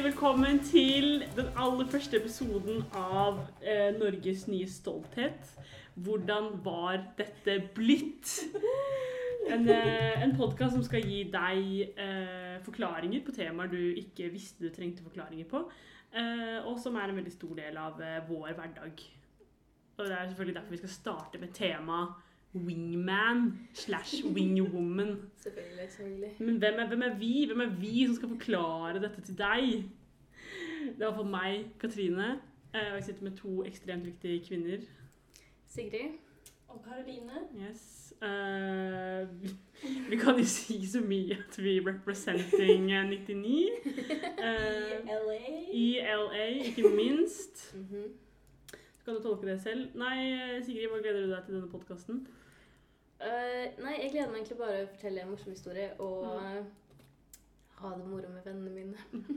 Er Hjertelig velkommen til den aller første episoden av eh, Norges nye stolthet. Hvordan var dette blitt? En, eh, en podkast som skal gi deg eh, forklaringer på temaer du ikke visste du trengte forklaringer på. Eh, og som er en veldig stor del av eh, vår hverdag. Og det er selvfølgelig derfor vi skal starte med temaet wingman slash wingwoman. Selvfølgelig. selvfølgelig. Men hvem er, hvem er vi? Hvem er vi som skal forklare dette til deg? Det var for meg, Katrine. eh, Og jeg sitter med to ekstremt viktige kvinner. Sigrid. Og Karoline. Yes. Uh, vi, vi kan jo si så mye at vi representing eh, 99. Uh, I LA. I LA, ikke minst. Mhm. Kan du tolke det selv? Nei, Sigrid, hva gleder du deg til denne podkasten? Uh, nei, jeg gleder meg egentlig bare å fortelle en morsom historie og Mm. eh, ha det moro med vennene mine.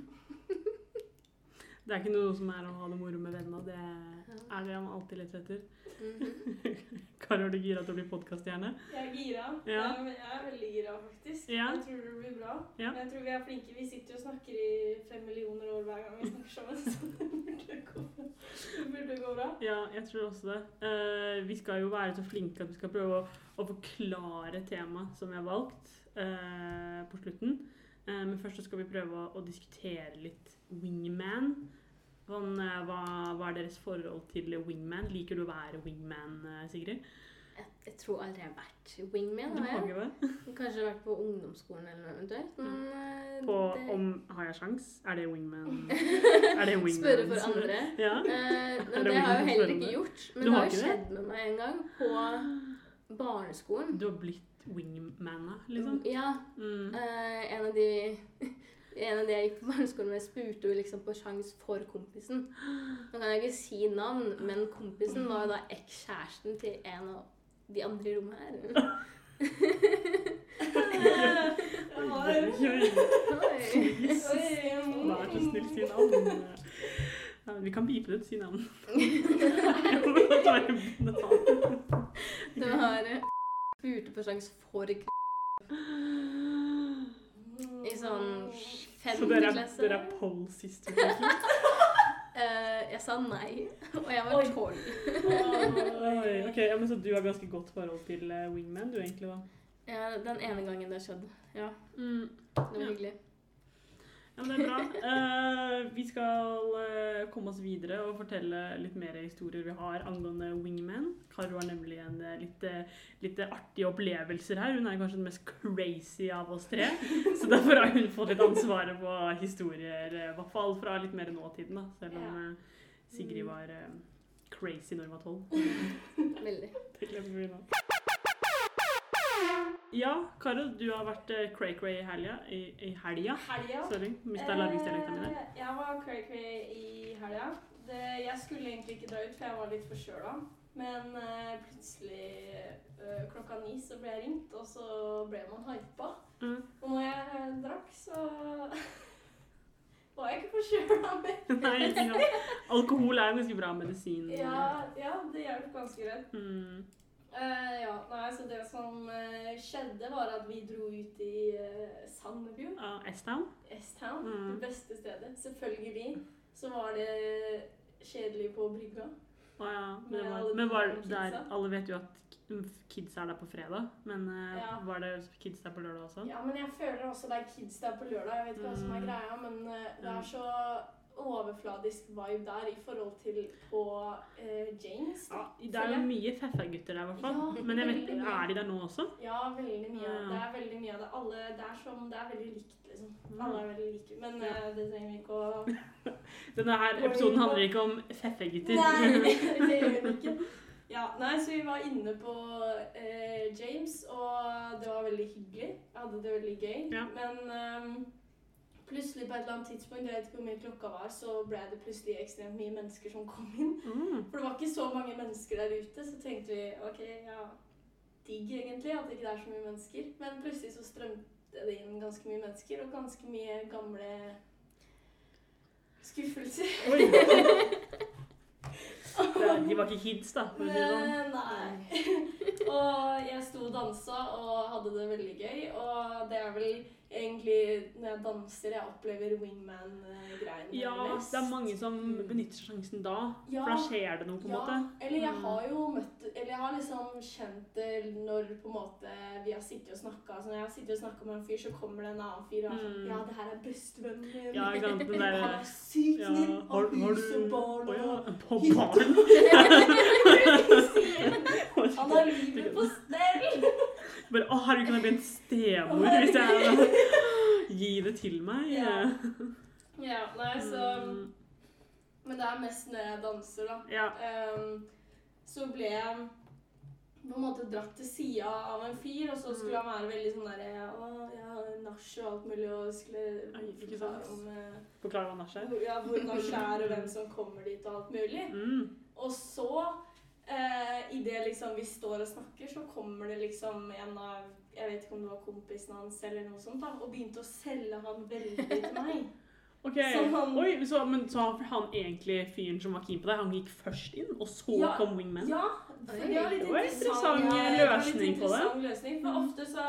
Det er ikke noe som er å ha det moro med vennene. Det er det man alltid leter etter. Mhm. Karo, er du gira til å bli podkaststjerne? Jeg er gira. Ja. Jeg, jeg er veldig gira, faktisk. Ja. Jeg tror det blir bra. Ja. Jeg tror vi er flinke. Vi sitter og snakker i fem millioner år hver gang vi snakker sammen. Så det burde gå, det burde gå bra. Ja, jeg tror også det. Uh, vi skal jo være så flinke at vi skal prøve å, å forklare temaet som vi har valgt uh, på slutten. Uh, men først så skal vi prøve å, å diskutere litt wingman. Sånn, hva, hva er deres forhold til wingman? Liker du å være wingman, eh, Sigrid? Jeg, jeg tror aldri jeg har vært wingman. Har jeg? Kanskje vært på ungdomsskolen eller noe eventuelt. Men eh, På det... om har jeg sjans? Er det wingman? Er det wingman? Spørre for andre. Ja. Er men det har jeg jo heller ikke gjort. Men det har har jo skjedd med meg en gang på barneskolen. Du har blitt wingmana, liksom? Ja, Mm. Uh, en av de en av de jeg gikk på barneskolen med, spurte jo liksom på sjans for kompisen. Nå kan jeg ikke si navn, men kompisen var jo da ekskjæresten til en av de andre i rommet her. Oi, oi. Oi. Oi, Vær så snill, si navn. Ja, vi kan bipe det, si navn. Du har spurte på sjans for k- i sånn Så dere er, dere er pole sister? liksom? Eh, jeg sa nei, og jeg var tolv. Ok, ja, men Så du har ganske godt forhold til uh, wingman, du egentlig, da? Ja, den ene gangen det skjedde. Ja, Mm. det var Ja. hyggelig. Ja, det er bra. Eh, vi skal eh, komme oss videre og fortelle litt mer historier vi har angående wingman. Karo har nemlig en eh, litt, litt artige opplevelser her. Hun er kanskje den mest crazy av oss tre. Så derfor har hun fått litt ansvaret på historier, i hvert fall fra litt mer nåtiden. da. Selv om Sigrid var crazy når hun var tolv. Veldig. Det glemmer vi nå. Ja, Karo, du har vært cray-cray i helga. I, i helga. Helga. Sorry, mista larvingsdialekten min. Eh, Jeg var cray-cray i helga. Det- Jeg skulle egentlig ikke dra ut, for jeg var litt forkjøla. Men uh, plutselig uh, klokka ni så ble jeg ringt, og så ble man hypa. Mm. Og når jeg uh, drakk, så var jeg ikke forkjøla mer. Alkohol er jo ganske bra medisin. Ja, ja, det hjelper ganske greit. Mm. Eh, ja, nei, så det som uh, skjedde, var at vi dro ut i uh, Sandefjord. Ja, S-Town? S-Town, Mm. det beste stedet. Selvfølgelig så var det kjedelig på brygga. Å ja. Men, det var, men var der. Alle vet jo at kids er der på fredag, men Ja. var det kids der på lørdag også? Ja, men jeg føler også det er kids der på lørdag. Jeg vet ikke hva som er Mm. greia, men det Mm. er så overfladisk vibe der i forhold til på eh, James. Ja, det er jo mye feffa-gutter der, i hvert fall. Ja, men jeg vet, er de der nå også? Ja, veldig mye. Ja. Det er veldig mye av det. Alle, det er som, det er veldig likt, liksom. Alle er veldig like. Men eh, det trenger vi ikke å Denne her episoden handler ikke om feffa-gutter. Nei, det gjør den ikke. Ja, nei, så vi var inne på eh, James, og det var veldig hyggelig. Jeg hadde det veldig gøy. Ja. Men ehm, plutselig på et eller annet tidspunkt, jeg vet ikke hvor mye klokka var, så ble det plutselig ekstremt mye mennesker som kom inn. Mm. For det var ikke så mange mennesker der ute, så tenkte vi ok, ja, digg egentlig at det ikke er så mye mennesker. Men plutselig så strømte det inn ganske mye mennesker, og ganske mye gamle skuffelser. Oi. De var ikke kids, da. For å si sånn. Men nei. og jeg sto og dansa og hadde det veldig gøy. Og det er vel egentlig når jeg danser, jeg opplever wingman-greiene Ja, det er mange som benytter sjansen da. Ja. For da skjer det noe, på en Ja, måte. eller jeg Mm. har jo møtt Eller jeg har liksom kjent det når på en måte vi har sittet og snakka altså Når jeg har sittet og snakka med en fyr, så kommer det en annen fyr og er sånn Mm. Ja, det her er bestevennen min. Ja, ikke sant. Den der, Han er sykt ja, har, har du barn Å ja, og på barn? Han har livet på stell! Bare, å herregud, kan jeg bli en stemor hvis jeg Gi det til meg? Ja. Ja, nei, så Mm, Men det er mest når jeg danser, da. ja. Um, så ble jeg på en måte dratt til sida av en fyr, og så skulle han være veldig sånn derre Å, jeg har nach og alt mulig, og skulle forklare om eh, Forklare hva nach er. ja, hvor nach er, og hvem som kommer dit, og alt mulig. Mm. Og så, eh, idet liksom vi står og snakker, så kommer det liksom en av Jeg vet ikke om det var kompisen hans eller noe sånt, da, og begynte å selge han veldig til meg. Ok, Så han- Oi, så, men så han, han egentlig fyren som var keen på deg, han gikk først inn, og så Ja, kom wingman? Ja, det var litt interessant, ja, det var litt interessant på det. løsning, for Mhm. ofte så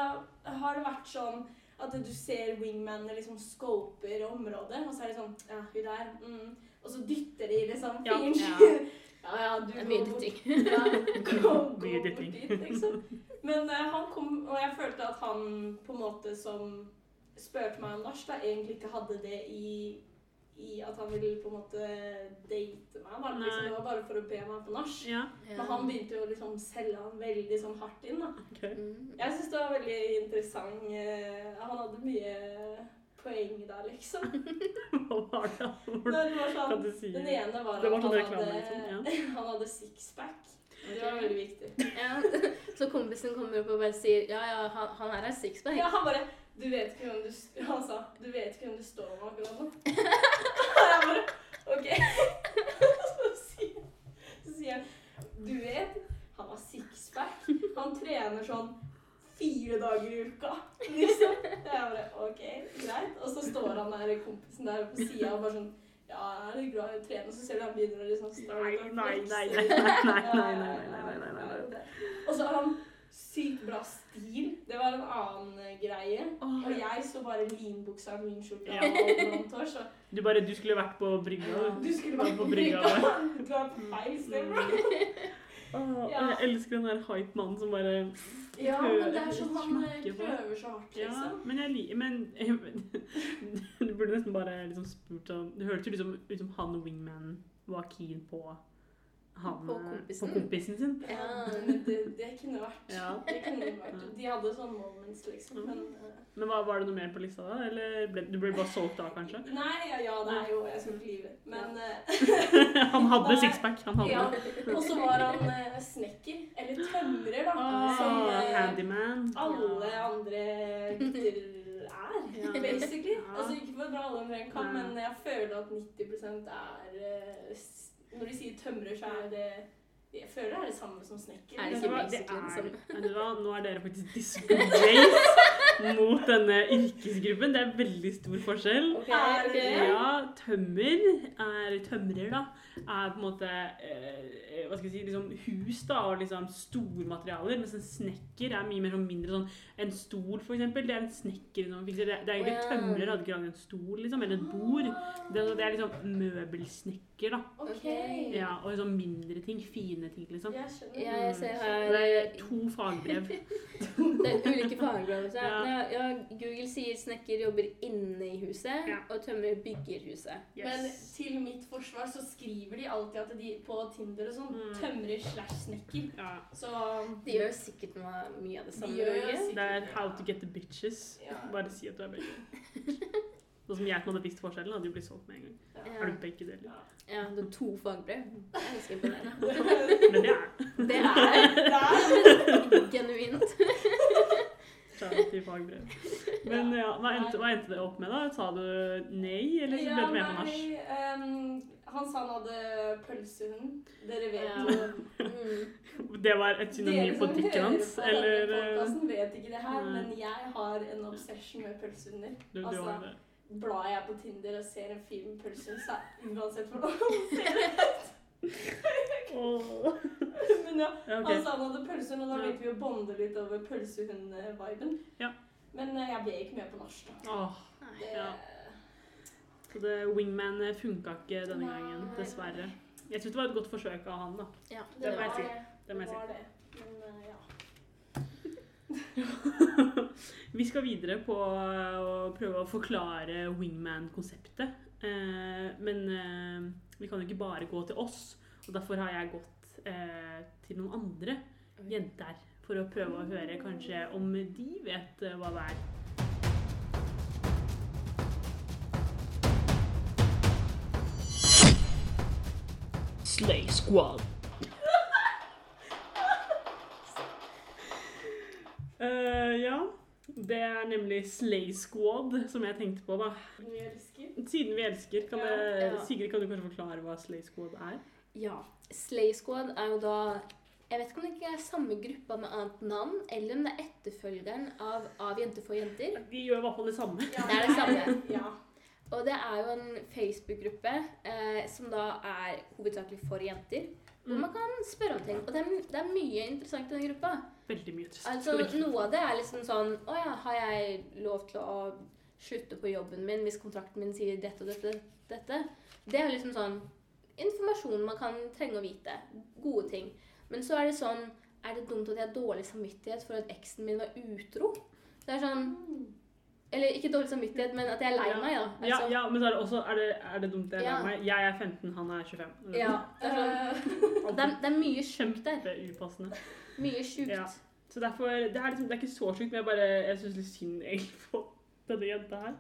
har det vært sånn at du ser wingmanene liksom scoper området, og så er det sånn Ja, hun der. Mm. Og så dytter de liksom fyren. Ja. ja, ja, ja, du Det er mye går bort- dytting. Ja, bort dit, liksom. Men uh, han kom, og jeg følte at han på en måte som spurte meg om nach, da egentlig ikke hadde det i, i at han ville på en måte date meg. Da. Liksom, det var bare for å be meg på nach. Ja, Men han begynte jo å liksom selge han veldig sånn hardt inn. da. ok. Mm. Jeg syns det var veldig interessant. Uh, Han hadde mye poeng da, liksom. Hva var det? Hvor- det var sånn, du si den ene var, var at sånn han hadde, liksom, han hadde sixpack. Det var veldig viktig. Ja. Så kompisen kommer opp og bare sier ja, ja, han, han her er sixpack. Ja, han bare Du vet ikke hvem du Han sa Du vet ikke hvem du står med akkurat nå. Og jeg bare OK. Så sier, så sier han Du vet, han har sixpack. Han trener sånn fire dager i uka. Liksom. Jeg bare OK, greit. Og så står han der kompisen der på sida og bare sånn ja, er du glad i å trene, så ser du han begynner å liksom Nei, nei, nei, nei, nei, nei, nei. Og så har han sykt bra stil. Det var en annen eh, greie. Og jeg så bare linbuksa, linskjorta Ja. og alt blondt Du bare, du skulle vært på brygga. du skulle vært på brygga. Du er på feil sted, bro. Jeg elsker den der hype-mannen som bare Ja, men det er som han prøver så hardt, liksom. Ja, men jeg liker Men du burde nesten bare liksom spurt sånn Det hørtes liksom ut som han og wingman var keen på han På kompisen. På kompisen sin. Ja. Men det, det kunne vært. Ja. Det kunne vært. De hadde sånne moments, liksom. Men eh, Men var, var det noe mer på lista da? Eller ble, du ble bare solgt da, kanskje? Nei, ja, ja, det er jo Jeg skal ikke lyve. Men eh, han hadde sixpack. Han hadde Ja. Og så var han eh, snekker. Eller tømrer, da. som Åh, eh, handyman. alle andre gutter er, Ja. basically. Ja. Altså Ikke for å dra alle over en kam, men jeg føler at 90 er eh, Når de sier tømrer, så er det Jeg føler det er det samme som snekker. Er det ikke basically Det er- hva? Nå er dere faktisk disgrace mot denne yrkesgruppen. Det er veldig stor forskjell. Okay, okay. Ja, tømmer er tømrer, da. Er på en måte eh, hva skal jeg si, liksom hus da, og liksom stormaterialer. Mens en snekker er mye mer sånn mindre sånn En stol, for eksempel. Det er en snekker som fikser. Det, det er egentlig tømrer hadde ikke lagd en stol, liksom. Eller et bord. Det, er- det er liksom møbelsnekker, da. Okay. Ja, og sånn mindre ting. Fine ting, liksom. Jeg skjønner. Ja, jeg ser Det er to fagbrev. Det er ulike fagbrev. Ja. Ja. Ja, Google sier snekker jobber inne i huset, Ja. og tømrer bygger huset. Men til mitt forsvar så skriver de alltid at de på Tinder og sånn Mm. tømrer slash snekker. Ja. Så De gjør sikkert noe, mye av det samme. De gjør sikkert- Det er how to get the bitches. Ja. Bare si at du er begge. Sånn som jeg som hadde visst forskjellen, hadde jo blitt solgt med en gang. ja. Er du begge deler? Ja, du har to fagbrev. Det er ganske imponerende. Men det er Det er Det er genuint. Kjære til fagbrev. Men ja, hva endte, hva endte det opp med, da? Sa du nei, eller ble du med på nach? ehm, han sa han hadde pølsehund. Dere vet Ja. jo Mm. Det var et synonym på som dikken hans? Eller Dere eh, podcasten vet ikke det her, men jeg har en obsession med pølsehunder. Altså, det? Blar jeg på Tinder og ser en film med pølsehund, så er uansett hvordan ser ut Åh. Men ja, okay. han sa han hadde pølsehund, og da Ja. begynte vi å bonde litt over pølsehund-viben. Ja. Men eh, jeg ble ikke med på norsk. da. Åh, Det, Ja. så det wingman eh, funka ikke denne Nei. gangen, dessverre. Jeg syns det var et godt forsøk av han, da. Ja. Det det, var si. det. Det var det. Men eh, ja. Vi skal videre på å prøve å forklare wingman-konseptet. Eh, men vi kan jo ikke bare gå til oss, og derfor har jeg gått eh, til noen andre jenter for å prøve å høre kanskje om de vet eh, hva det er. Slay Squad. uh, ja, det er nemlig Slay Squad som jeg tenkte på, da. Vi elsker. Siden vi elsker, kan Ja, det, ja. Sigrid, kan du kanskje forklare hva Slay Squad er? Ja. Slay Squad er jo da Jeg vet ikke om det ikke er samme gruppa med annet navn, eller om det er etterfølgeren av Av jenter for jenter. De gjør i hvert fall det samme. Ja, Det er det samme. Ja. Og det er jo en Facebook-gruppe eh, som da er hovedsakelig for jenter. Hvor Mm. man kan spørre om ting. Og det er, det er mye interessant i den gruppa. Veldig mye interessant. Altså, Noe av det er liksom sånn Å ja, har jeg lov til å slutte på jobben min hvis kontrakten min sier dette og dette? dette? Det er liksom sånn informasjon man kan trenge å vite. Gode ting. Men så er det sånn Er det dumt at jeg har dårlig samvittighet for at eksen min var utro? Det er sånn Eller ikke dårlig samvittighet, men at jeg er lei Ja. meg, da. Ja, Altså, ja, men så er det også Er det, er det dumt jeg er Ja. lei meg? Jeg er 15, han er 25. ja, det, er sånn, det, er, det er mye sjukt der. Kjempeupassende. Mye sjukt. Ja. Så derfor, Det er, liksom, det er ikke så sjukt, men jeg, bare, jeg syns litt synd egentlig på denne jenta her.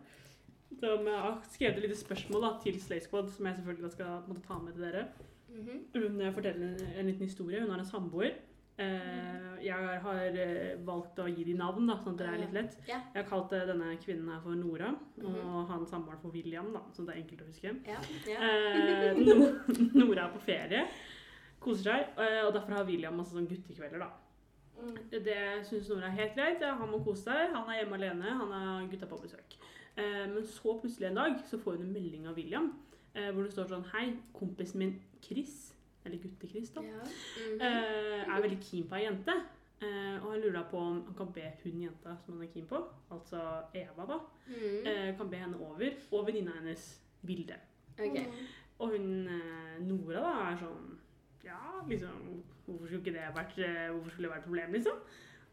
Så jeg har skrevet et lite spørsmål da, til Slay Squad, som jeg selvfølgelig skal måtte ta med til dere. Mhm. Hun forteller en, en liten historie. Hun har en samboer. Eh, jeg har eh, valgt å gi dem navn, da, sånn at det er litt lett. Yeah. Jeg har kalt eh, denne kvinnen her for Nora, og Mhm. han samboeren for William, da, så det er enkelt å huske. Yeah. Yeah. Eh, Nora er på ferie, koser seg, eh, og derfor har William masse sånn guttekvelder, da. mm. Det syns Nora er helt greit. Han må kose seg. Han er hjemme alene. Han har gutta på besøk. Eh, men så plutselig en dag så får hun en melding av William hvor det står sånn Hei, kompisen min Chris, eller Gutte-Chris, da, Ja. Mhm. eh, er veldig keen på ei jente. Eh, og han lurer på om han kan be hun jenta som han er keen på, altså Eva, da, mm. kan be henne over, og venninna hennes Vilde. Ok. Og hun Nora da er sånn Ja, liksom Hvorfor skulle ikke det vært Hvorfor skulle det vært et problem, liksom?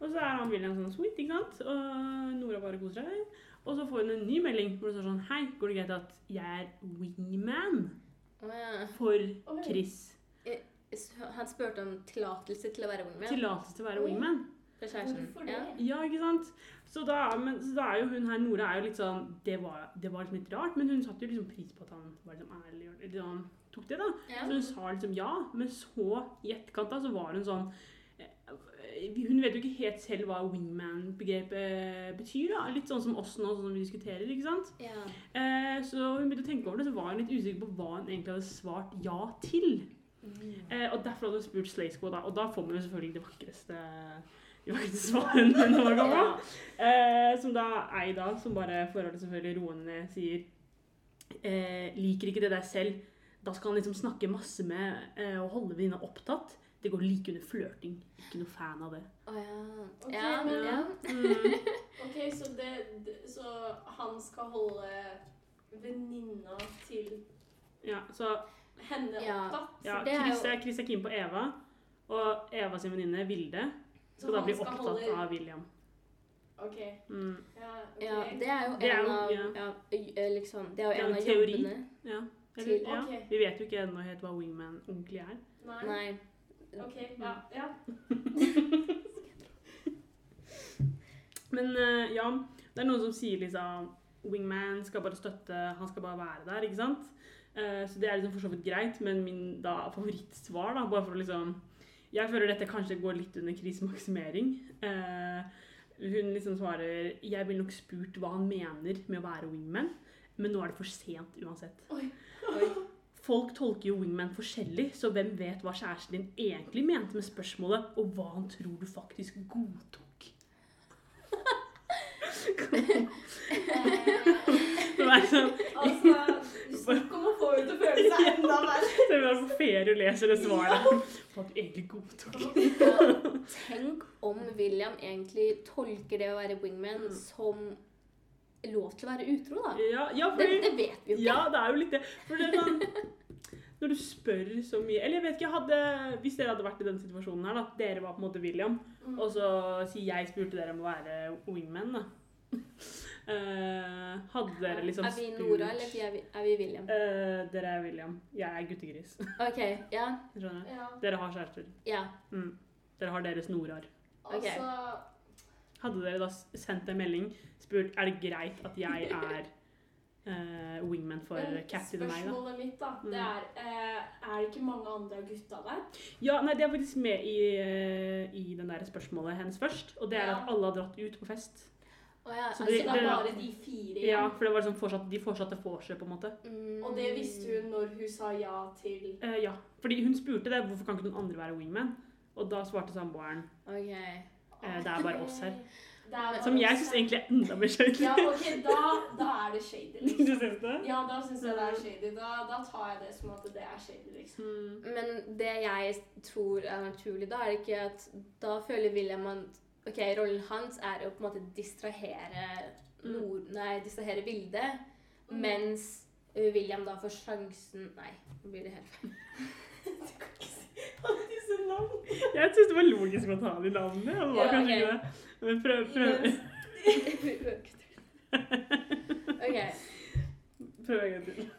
Og så er han William sånn sweet, ikke sant? Og Nora bare koser seg. Og så får hun en ny melding hvor det står sånn Hei, går det greit at jeg er wingman. For Chris? S- Han spurte om tillatelse til å være wingman Tillatelse til å være wingman? Hvorfor det? Ja. Ja, ikke sant? Så da, men, så da er jo hun her, Nora, er jo litt sånn Det var, det var liksom litt rart, men hun satte jo liksom pris på at han var liksom ærlig og liksom, tok det, da. Ja. Så hun sa liksom ja, men så i etterkant da, så var hun sånn eh, Hun vet jo ikke helt selv hva wingman-begrepet betyr. da, Litt sånn som oss nå, sånn som vi diskuterer. ikke sant? Ja. Eh, så hun begynte å tenke over det, så var hun litt usikker på hva hun egentlig hadde svart ja til. Eh, og derfor hadde hun spurt Slay Squad, da, og da får man jo selvfølgelig det vakreste de vakreste svarene man kommer. Ja. Eh, som da Eida, som bare forholdet selvfølgelig roende sier eh, Liker ikke det der selv. Da skal han liksom snakke masse med eh, og holde venninna opptatt. Det går like under flørting. Ikke noe fan av det. Oh, ja. Ok, ja, men- ja. Mm. Ok, så, det, så han skal holde venninna til Ja, så henne Ja. opptatt? ja, det er Chris, jo- er, Chris er keen på Eva, og Eva sin venninne Vilde Så skal da bli skal opptatt holde- av William. Ok. Mm. Ja, okay. ja, det er jo Det er en jo- av ja. ja, liksom, Det er jo Det er en en av jobbene. Ja. Eller, Til- ja. Ok. Vi vet jo ikke ennå helt hva wingman ordentlig er. Nei. Nei. Ok, ja. ja. Men eh, ja, det er noen som sier liksom Wingman skal bare støtte, han skal bare være der, ikke sant? Eh, så det er liksom for så vidt greit, men min da favorittsvar, da, bare for å liksom Jeg føler dette kanskje går litt under krisemaksimering. Eh, hun liksom svarer Jeg ville nok spurt hva han mener med å være wingman, men nå er det for sent uansett. Oi. Oi. Folk tolker jo wingman forskjellig, så hvem vet hva kjæresten din egentlig mente med spørsmålet, og hva han tror du faktisk godtok? Det var sånn Altså, snakk om å få ut å føle seg enda verre. Det vi er på ferie og leser det svaret. Hva du egentlig godtok. Tenk om William egentlig tolker det å være wingman Mm. som lov til å være utro, da. Ja, ja, Det, fordi, det vet vi jo ikke. ja, det er jo litt det. For det er sånn Når du spør så mye Eller jeg vet ikke, hadde, hvis dere hadde vært i den situasjonen her, da. Dere var på en måte William, Mm. og så sier jeg spurte dere om å være wingman, da. Uh, hadde dere liksom spurt er vi Nora, eller er vi, er vi William? Uh, dere er William. Jeg er guttegris. OK. Ja. Skjønner du? Ja, Dere har kjærester. Ja. Mm. Dere har deres Norar. altså Hadde dere da sendt en melding spurt er det greit at jeg er uh, wingman for Captain og meg? Spørsmålet mitt, da, Mm. det er uh, Er det ikke mange andre av gutta der? Ja, nei, Det er faktisk med i, uh, i den der spørsmålet hennes først. Og det er Ja. at alle har dratt ut på fest. Oh, ja. Så det- det er bare de fire igjen? Ja, For det var liksom fortsatt, de fortsatte for seg. på en måte. mm, Og det visste hun når hun sa ja til uh, ja, fordi hun spurte det. Hvorfor kan ikke noen andre være wingman? Og da svarte samboeren OK. Eh, det er bare oss her. Er bare Som jeg syns egentlig er enda mer shady. Ja, ok, da, da er det shady, Du liksom. synes det? Ja, da syns jeg det er shady. Da, da tar jeg det som at det er shady, liksom. Mm. Men det jeg tror er naturlig, da er det ikke at Da føler William at OK, rollen hans er å på en måte distrahere Mm. nord, Nei, distrahere bildet, Mm. mens uh, William da får sjansen Nei, nå blir det helt feil. Disse navn. Jeg syns det var logisk å ta de navnene. Det var Ja, kanskje okay. ikke det. Men prøv, prøv, OK. prøv en gang til.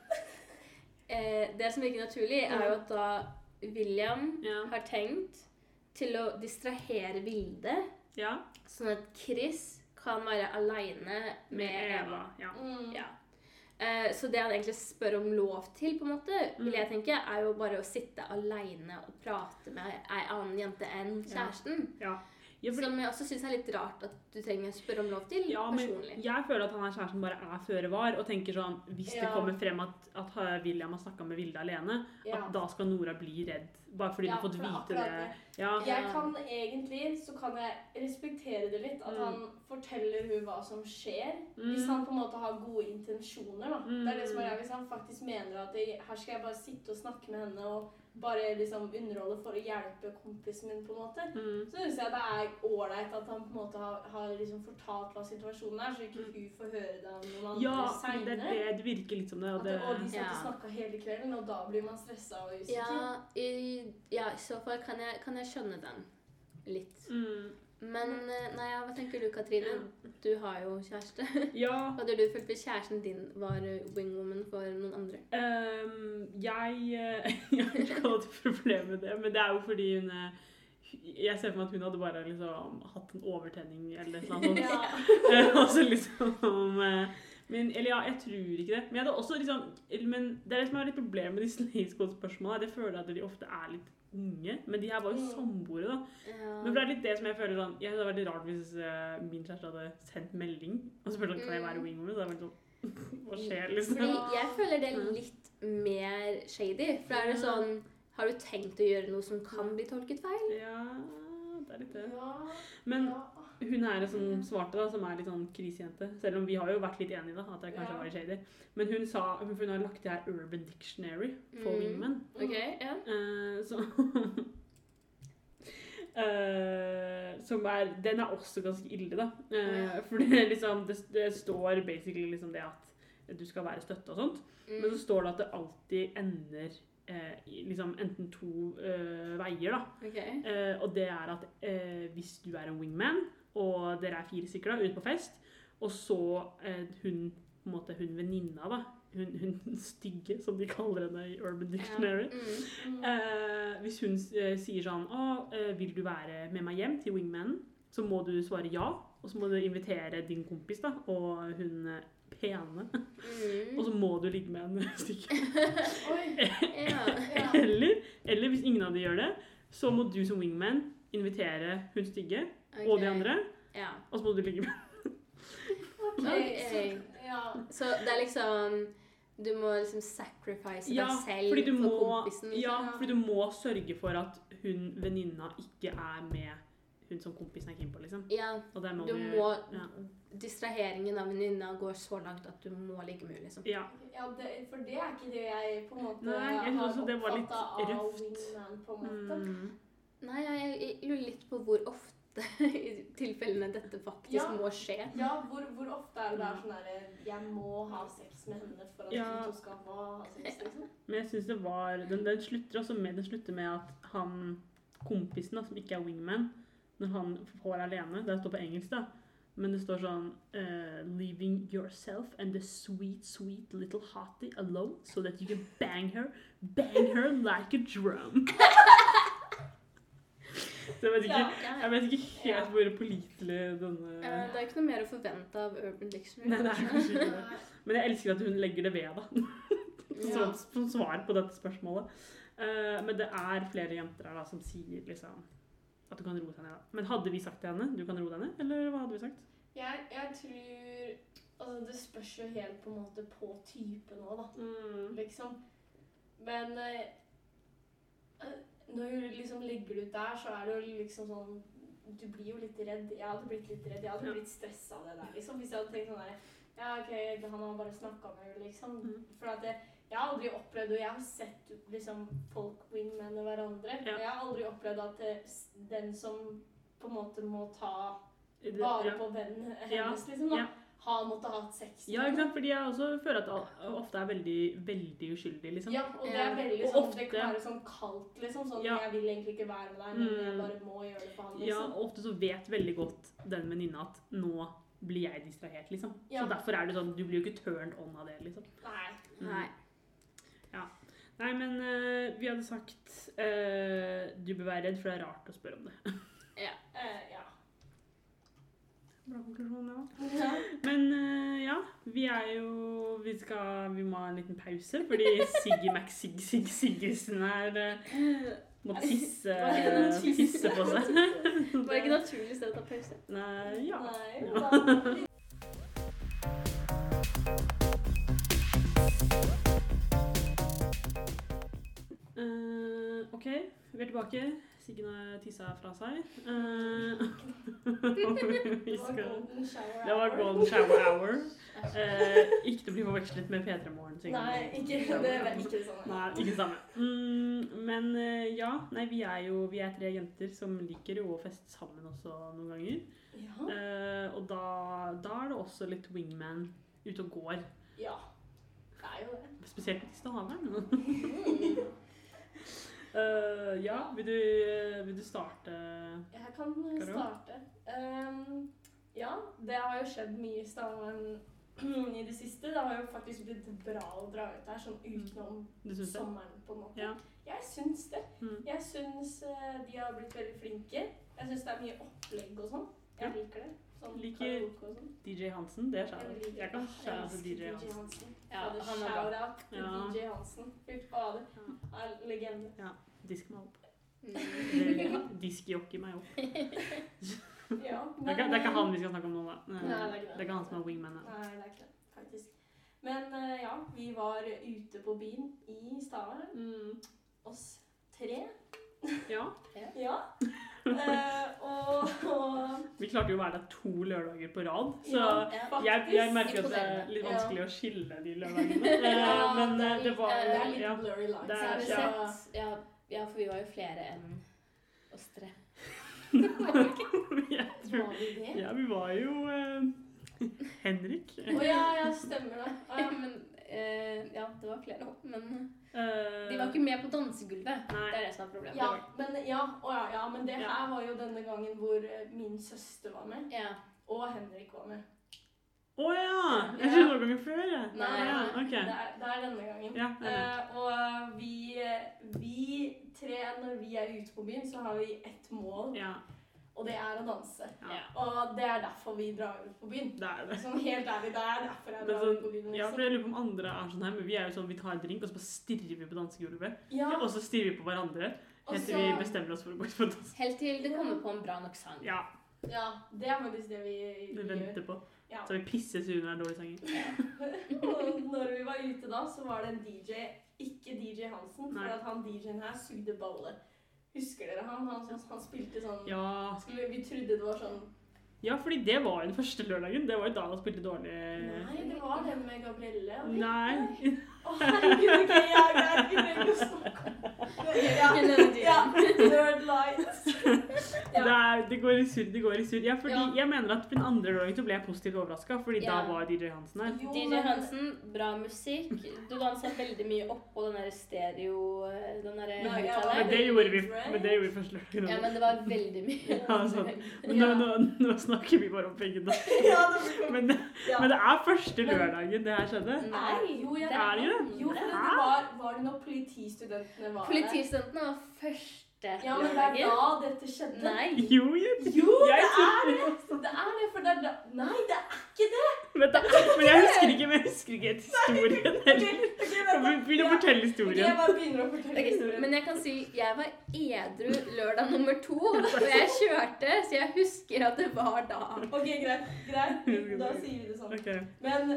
Eh, det som virker naturlig, er jo at da William Ja. har tenkt til å distrahere bildet, ja. sånn at Chris kan være aleine med Eva. Ja. Mm. Ja. Eh, så det han egentlig spør om lov til, på en måte, vil Mm. jeg tenke, er jo bare å sitte aleine og prate med ei annen jente enn kjæresten. Ja. Ja, for... Som jeg også syns er litt rart at du trenger å spørre om lov til, Ja, men personlig. jeg føler at han her kjæresten bare er føre var, og tenker sånn Hvis det kommer frem at, at William har snakka med Vilde alene, Ja. at da skal Nora bli redd. Bare fordi Ja, du har fått vite det. Ja. Jeg kan egentlig, så kan jeg respektere det litt, at Mm. han forteller hun hva som skjer. Hvis Mm. han på en måte har gode intensjoner, da. Det er det som er Mm. Hvis han faktisk mener at jeg, her skal jeg bare sitte og snakke med henne og bare liksom underholde for å hjelpe kompisen min, på en måte, Mm. så syns jeg det er ålreit at han på en måte har, har liksom fortalt hva situasjonen er, så ikke hun får høre det av noen andre Ja, det, seinere. det, det virker litt som det. Og det og de satt Ja. og snakka hele kvelden, og da blir man stressa og usikker. Ja, i, ja, i så fall kan jeg, kan jeg skjønne den litt. mm. Men eh, nei, ja, hva tenker du, Katrine? Du har jo kjæreste. Ja. Hadde du følt hvis kjæresten din var wingwoman for noen andre? ehm, jeg eh, Jeg har ikke hatt problem med det, men det er jo fordi hun eh, Jeg ser for meg at hun hadde bare liksom hatt en overtenning eller noe sånt. Ja. altså, liksom eh, men, Eller ja, jeg tror ikke det. Men også liksom Men det er det som er litt problemet med de Slay Squad-spørsmålene. Jeg føler at de ofte er litt unge. Men de her var jo Mm. samboere, da. Ja. Men det er litt det som jeg føler sånn Jeg hadde vært litt rart hvis uh, min kjæreste hadde sendt melding og spurt sånn, kan jeg være Mm. wingwoman. Så hadde jeg vært sånn Hva skjer, liksom? Fordi jeg føler det litt mer shady. For da er det sånn Har du tenkt å gjøre noe som kan bli tolket feil? Ja, det er litt det. Men hun her som svarte, da, som er litt sånn krisejente Selv om vi har jo vært litt enige, da, at det kanskje var shady. Men hun sa hun, hun har lagt det her Urban Dictionary for Mm. wingmen. Okay, yeah. Eh, så Uh, som er Den er også ganske ille, da. Eh, for det, liksom, det, det står basically liksom det at du skal være støtte og sånt. Men Mm. så står det at det alltid ender eh, liksom enten to eh, veier, da. Okay. Eh, og det er at eh, hvis du er en wingman, og dere er fire stykker da, ute på fest, og så eh, hun på en måte hun venninna, da, hun, hun stygge, som de kaller henne i Urban Dictionary, Ja. Mm. Mm. eh, hvis hun eh, sier sånn Å, eh, vil du være med meg hjem til wingmanen? Så må du svare ja, og så må du invitere din kompis da, og hun pene, Mm. og så må du ligge med en stykke. Eller, eller hvis ingen av de gjør det, så må du som wingman invitere hun stygge og de andre, Ja. og så må du ligge med okay. Okay. så, ja. Så det er liksom Du må liksom sacrifice Ja, deg selv for må, kompisen. liksom. ja, fordi du må sørge for at hun venninna ikke er med hun som kompisen er keen på, liksom. Ja, Og må du du må ja. Distraheringen av venninna går så langt at du må ligge med henne, liksom. Ja. Ja, det, for det er ikke det jeg på en måte Nei, jeg har oppfattet av wingman, på en måte. Mm. Nei, jeg, jeg lurer litt på hvor ofte i tilfellene dette faktisk Ja. må skje. Ja, hvor, hvor ofte er det det er sånn derre Jeg må ha sex med henne for at Ja. to skal ha sex, liksom. Men jeg synes det var den, den slutter også med Den slutter med at han kompisen, da, som ikke er wingman, når han får alene Det står på engelsk, da. Men det står sånn uh, 'Leaving yourself and the sweet, sweet little hottie alone so that you can bang her, bang her like a drum'. Så jeg vet ikke, jeg vet ikke helt hvor pålitelig denne Eh, Det er ikke noe mer å forvente av Urban Dictionary. Nei, det er kanskje ikke det. Men jeg elsker at hun legger det ved, da. Som, som svar på dette spørsmålet. Eh, men det er flere jenter her da, som sier liksom at du kan roe deg ned. da. Men hadde vi sagt til henne du kan roe deg ned, eller hva hadde vi sagt? Jeg, jeg tror Altså, det spørs jo helt på en måte på typen òg, da. Liksom. Men eh, eh, når du liksom legger det ut der, så er det jo liksom sånn Du blir jo litt redd. Jeg hadde blitt litt redd. Jeg hadde Ja. blitt stressa av det der, liksom. Hvis jeg hadde tenkt sånn der Ja, OK, han har bare snakka med henne, liksom. Mm. For at jeg, jeg har aldri opplevd Og jeg har sett liksom folk wingmane hverandre. Ja. Jeg har aldri opplevd at det, den som på en måte må ta vare ja. på vennen Ja. hennes, liksom, da, Ja. har måttet ha hatt sex. Ja, ikke sant? Fordi jeg også føler at det ofte er veldig, veldig uskyldig, liksom. Ja, og det er veldig sånn, ofte- det kan være sånn kaldt, liksom. Sånn, Ja. jeg vil egentlig ikke være med deg, men jeg Mm. bare må gjøre det for han, Ja, liksom. og ofte så vet veldig godt den venninna at nå blir jeg distrahert, liksom. Ja. Så derfor er det sånn, du blir jo ikke turned on av det, liksom. Nei. Mm. Nei. Nei, men uh, vi hadde sagt uh, du bør være redd, for det er rart å spørre om det. Eh, ja. Bra konklusjon, ja. òg. Men ja, vi er jo Vi skal Vi må ha en liten pause, fordi Siggy Mac Sig Siggesen er eh, må det tisse? tisse på seg. Var det ikke naturlig sted å ta pause? Nei, ja. Nei, Ja. OK, vi er tilbake. Siggen har tissa fra seg. Uh, Det var golden shower Det var hour. Eh, ikke til å bli forvekslet med P3 Morgen. Nei, ikke det. Ikke det samme. Nei, ikke det samme. Mm, men uh, ja, nei, vi er jo vi er tre jenter som liker å feste sammen også noen ganger. Ja. Og da, da er det også litt wingman ute og går. ja. Det er jo det. Spesielt på Stavern. Mm. Eh, ja, vil du, vil du starte Jeg kan eh, starte. Um, ja, det har jo skjedd mye i Stavern i det siste. Det har jo faktisk blitt bra å dra ut der, sånn utenom syns det? sommeren, på en måte. Ja. Jeg syns det. Mm. Jeg syns eh, de har blitt veldig flinke. Jeg syns det er mye opplegg og sånn. Jeg liker det. Sånn Liker- sånn. DJ Hansen, det er Jeg kjære. Jeg kan Åh, kjære elsker til DJ Hansen. Ja, han er bra. Ja. DJ Hansen. Fy fader. Er legende. Disk meg opp. Mm. Diskjockey meg opp. Ja, Det er, ikke, det er ikke han vi skal snakke om nå, da. Nei, det er ikke det. Det er ikke han som er wingman. da. Nei, det er ikke det, faktisk. Men eh, ja, vi var ute på byen i Stavern. Mm. Oss tre. Ja. Ja. Eh, og, og Vi klarte jo å være der to lørdager på rad, så Ja, Ja. jeg, jeg merker at det er litt litt Ja. vanskelig å skille de lørdagene. Eh, Ja, Men det eh, det var det er litt ja. blurry lines. Det er- ja. ja, ja, for vi var jo flere enn oss tre. Jeg tror Var vi det? Ja, vi var jo uh, Henrik. Å ja, ja, stemmer det. Å. Men eh, ja, det var flere opp, Men Eh, de var ikke med på dansegulvet. Nei. Det er det som er problemet. Ja, men, ja, å, ja, ja, men det Ja. her var jo denne gangen hvor eh, min søster var med, Ja. og Henrik var med. Å ja! Jeg trodde det noen ganger før. jeg. Nei, ja, det, er, det er denne gangen. Ja, jeg. Eh, og vi, vi tre, når vi er ute på byen, så har vi ett mål, ja, og det er å danse. ja, Og det er derfor vi drar ut på byen. det er det. Sånn helt ærlig, det er derfor jeg drar sånn- ut på byen. Ja, liksom. for jeg lurer på om andre er sånn her, men vi er jo sånn, vi tar en drink, og så bare stirrer vi på dansegulvet. Ja, Og så stirrer vi på hverandre, helt til vi bestemmer oss for å gå ut på dans. Helt til det kommer på en bra nok sang. Ja, Ja, det er faktisk det vi, vi vi gjør. venter på. Ja. Så vi pisser så under dårlige sanger. Og når vi var ute da, så var det en DJ, ikke DJ Hansen, Nei. for at han DJ-en her sugde balle. Husker dere han? Han, han, han spilte sånn Ja. skulle, Vi trodde det var sånn ja, fordi det var jo den første lørdagen. Det var jo da han spilte dårlig. Nei, det var den med Gabrielle. og Nei. Å, herregud, ok, er greit. Vi trenger ikke å snakke om det. Ja, ja. Det, er, det går i surr. Det går i surr. Ja, fordi Ja. jeg mener at på den andre så ble jeg positivt overraska, fordi da var DJ Hansen her. Jo, DJ Hansen, bra musikk. Du dansa veldig mye oppå den der stereo... Den der Nei, ja, Men det gjorde vi, men det gjorde vi første lørdag. Ja, men det var veldig mye. Ja, sånn. Men nå, nå, nå snakker vi bare om pengene. Ja, Men, ja. men det er første lørdagen det her skjedde. Nei, jo, jeg, Det Er det jo? jo, for det var, var det når politistudentene var der? Politistudentene var første Ja, men det er da dette skjedde. Nei. Jo, jeg, Jo, det jeg er det! Det er det, for det er da Nei, det er ikke det! Vent da, Men jeg husker ikke, men jeg husker ikke helt historien. Heller. begynne å fortelle historien? jeg bare begynner å fortelle historien. men jeg kan si jeg var edru lørdag nummer to, og jeg kjørte, så jeg husker at det var da. Ok, greit. greit. Da sier vi det sånn. Ok. Men